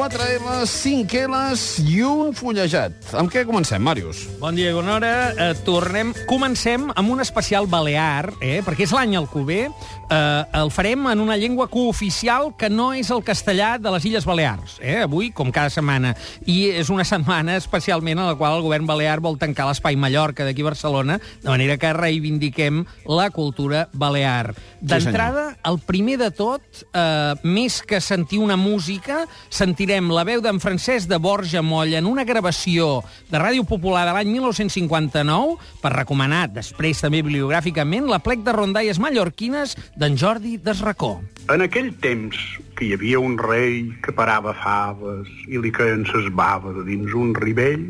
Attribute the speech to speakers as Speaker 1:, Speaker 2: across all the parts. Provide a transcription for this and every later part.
Speaker 1: 4 L's, 5 L's i un fullejat. Amb què comencem, Màrius?
Speaker 2: Bon dia, Gonora. Eh, tornem... Comencem amb un especial balear, eh, perquè és l'any Alcover. Eh, el farem en una llengua cooficial que no és el castellà de les Illes Balears. Eh, avui, com cada setmana. I és una setmana especialment en la qual el govern balear vol tancar l'espai Mallorca d'aquí a Barcelona, de manera que reivindiquem la cultura balear. D'entrada, el primer de tot, eh, més que sentir una música, sentirem la veu d'en Francesc de Borja Moll en una gravació de Ràdio Popular de l'any 1959 per recomanar, després també bibliogràficament, la plec de rondalles mallorquines d'en Jordi Desracó.
Speaker 3: En aquell temps que hi havia un rei que parava faves i li caien ses baves dins un ribell,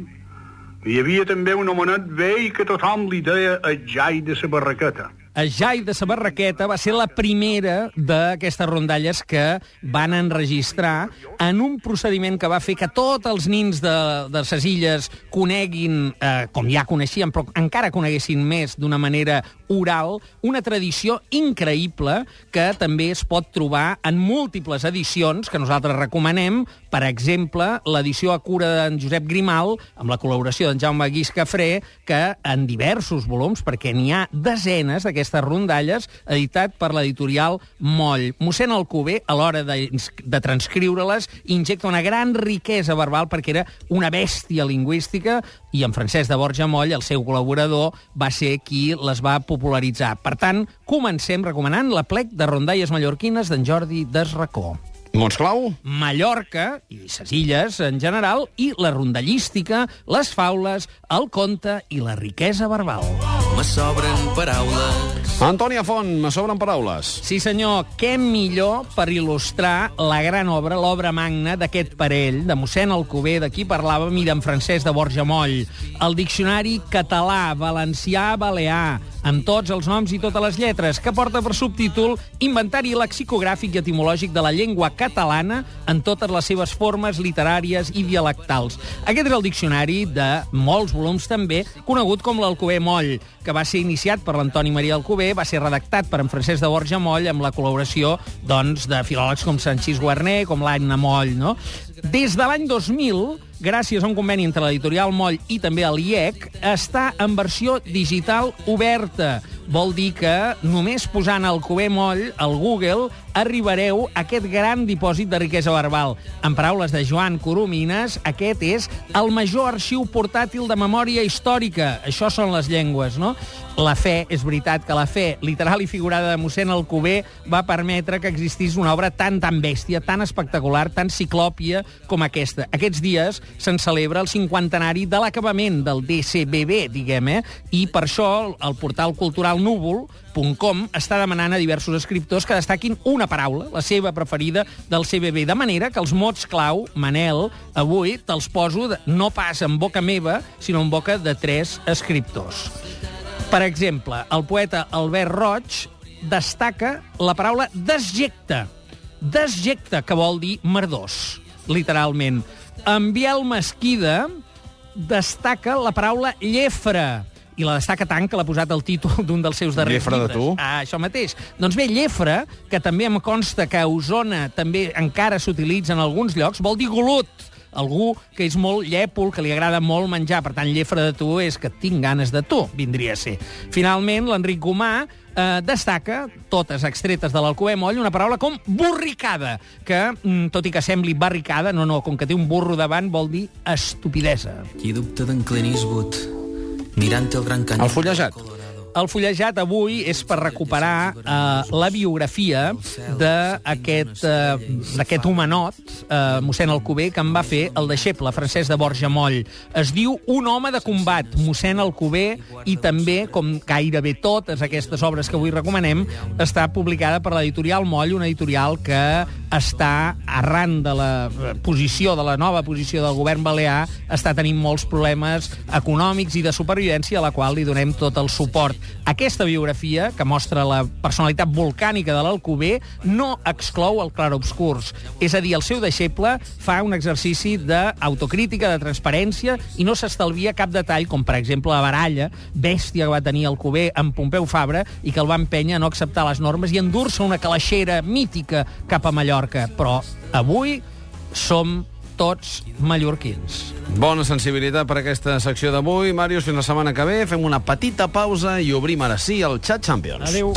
Speaker 3: hi havia també un homenet vell que tothom li deia el jai de sa barraqueta.
Speaker 2: Jai de Sabarraqueta va ser la primera d'aquestes rondalles que van enregistrar en un procediment que va fer que tots els nins de, de ses illes coneguin, eh, com ja coneixien, però encara coneguessin més d'una manera oral, una tradició increïble que també es pot trobar en múltiples edicions que nosaltres recomanem, per exemple, l'edició a cura d'en Josep Grimal, amb la col·laboració d'en Jaume Guix Cafré, que en diversos volums, perquè n'hi ha desenes d'aquestes rondalles, editat per l'editorial Moll. Mossèn Alcover, a l'hora de, de transcriure-les, injecta una gran riquesa verbal perquè era una bèstia lingüística i en Francesc de Borja Moll, el seu col·laborador, va ser qui les va popularitzar. Per tant, comencem recomanant la plec de rondalles mallorquines d'en Jordi Desracó.
Speaker 1: Mots clau?
Speaker 2: Mallorca i ses illes en general i la rondallística, les faules, el conte i la riquesa verbal.
Speaker 4: Me sobren paraules.
Speaker 1: Antònia Font, me sobren paraules.
Speaker 2: Sí, senyor, què millor per il·lustrar la gran obra, l'obra magna d'aquest parell, de mossèn Alcover, d'aquí parlàvem, i d'en Francesc de Borja Moll. El diccionari català, valencià, balear, amb tots els noms i totes les lletres, que porta per subtítol Inventari lexicogràfic i etimològic de la llengua catalana en totes les seves formes literàries i dialectals. Aquest és el diccionari de molts volums també, conegut com l'Alcover Moll, que va ser iniciat per l'Antoni Maria Alcover, va ser redactat per en Francesc de Borja Moll amb la col·laboració doncs, de filòlegs com Sanchís Guarner, com l'Anna Moll. No? Des de l'any 2000, gràcies a un conveni entre l'editorial Moll i també l'IEC, està en versió digital oberta. Vol dir que només posant el Cuber Moll al Google arribareu a aquest gran dipòsit de riquesa verbal. En paraules de Joan Coromines, aquest és el major arxiu portàtil de memòria històrica. Això són les llengües, no? La fe, és veritat que la fe literal i figurada de mossèn Alcover va permetre que existís una obra tan, tan bèstia, tan espectacular, tan ciclòpia com aquesta. Aquests dies se'n celebra el cinquantenari de l'acabament del DCBB, diguem, eh? I per això el portal cultural núvol.com està demanant a diversos escriptors que destaquin una paraula, la seva preferida, del CBB, de manera que els mots clau, Manel, avui te'ls poso de, no pas en boca meva, sinó en boca de tres escriptors. Per exemple, el poeta Albert Roig destaca la paraula desjecte. Desjecte, que vol dir merdós, literalment. En Biel Mesquida destaca la paraula llefra, i la destaca tant que l'ha posat el títol d'un dels seus darrers
Speaker 1: Llefra de
Speaker 2: llibres.
Speaker 1: tu?
Speaker 2: Ah, això mateix. Doncs bé, llefra, que també em consta que a Osona també encara s'utilitza en alguns llocs, vol dir golut algú que és molt llèpol, que li agrada molt menjar. Per tant, llefra de tu és que tinc ganes de tu, vindria a ser. Finalment, l'Enric Gomà eh, destaca, totes extretes de l'Alcover Moll, una paraula com burricada, que, mm, tot i que sembli barricada, no, no, com que té un burro davant, vol dir estupidesa.
Speaker 4: Qui dubta d'en Clint Eastwood mirant el gran canyó...
Speaker 1: El fullejat.
Speaker 2: El fullejat avui és per recuperar eh, la biografia d'aquest eh, d'aquest homenot, eh, mossèn Alcover, que en va fer el deixeble Francesc de Borja Moll. Es diu Un home de combat, mossèn Alcover, i també, com gairebé totes aquestes obres que avui recomanem, està publicada per l'editorial Moll, una editorial que està, arran de la posició, de la nova posició del govern balear, està tenint molts problemes econòmics i de supervivència, a la qual li donem tot el suport. Aquesta biografia, que mostra la personalitat volcànica de l'Alcover, no exclou el clarobscurs. És a dir, el seu deixeble fa un exercici d'autocrítica, de transparència, i no s'estalvia cap detall, com per exemple la baralla, bèstia que va tenir Alcover amb Pompeu Fabra i que el va empènyer a no acceptar les normes i endur-se una calaixera mítica cap a Mallorca. Però avui som tots mallorquins.
Speaker 1: Bona sensibilitat per aquesta secció d'avui. Màrius, fins la setmana que ve. Fem una petita pausa i obrim ara sí el Chat Champions.
Speaker 2: Adéu.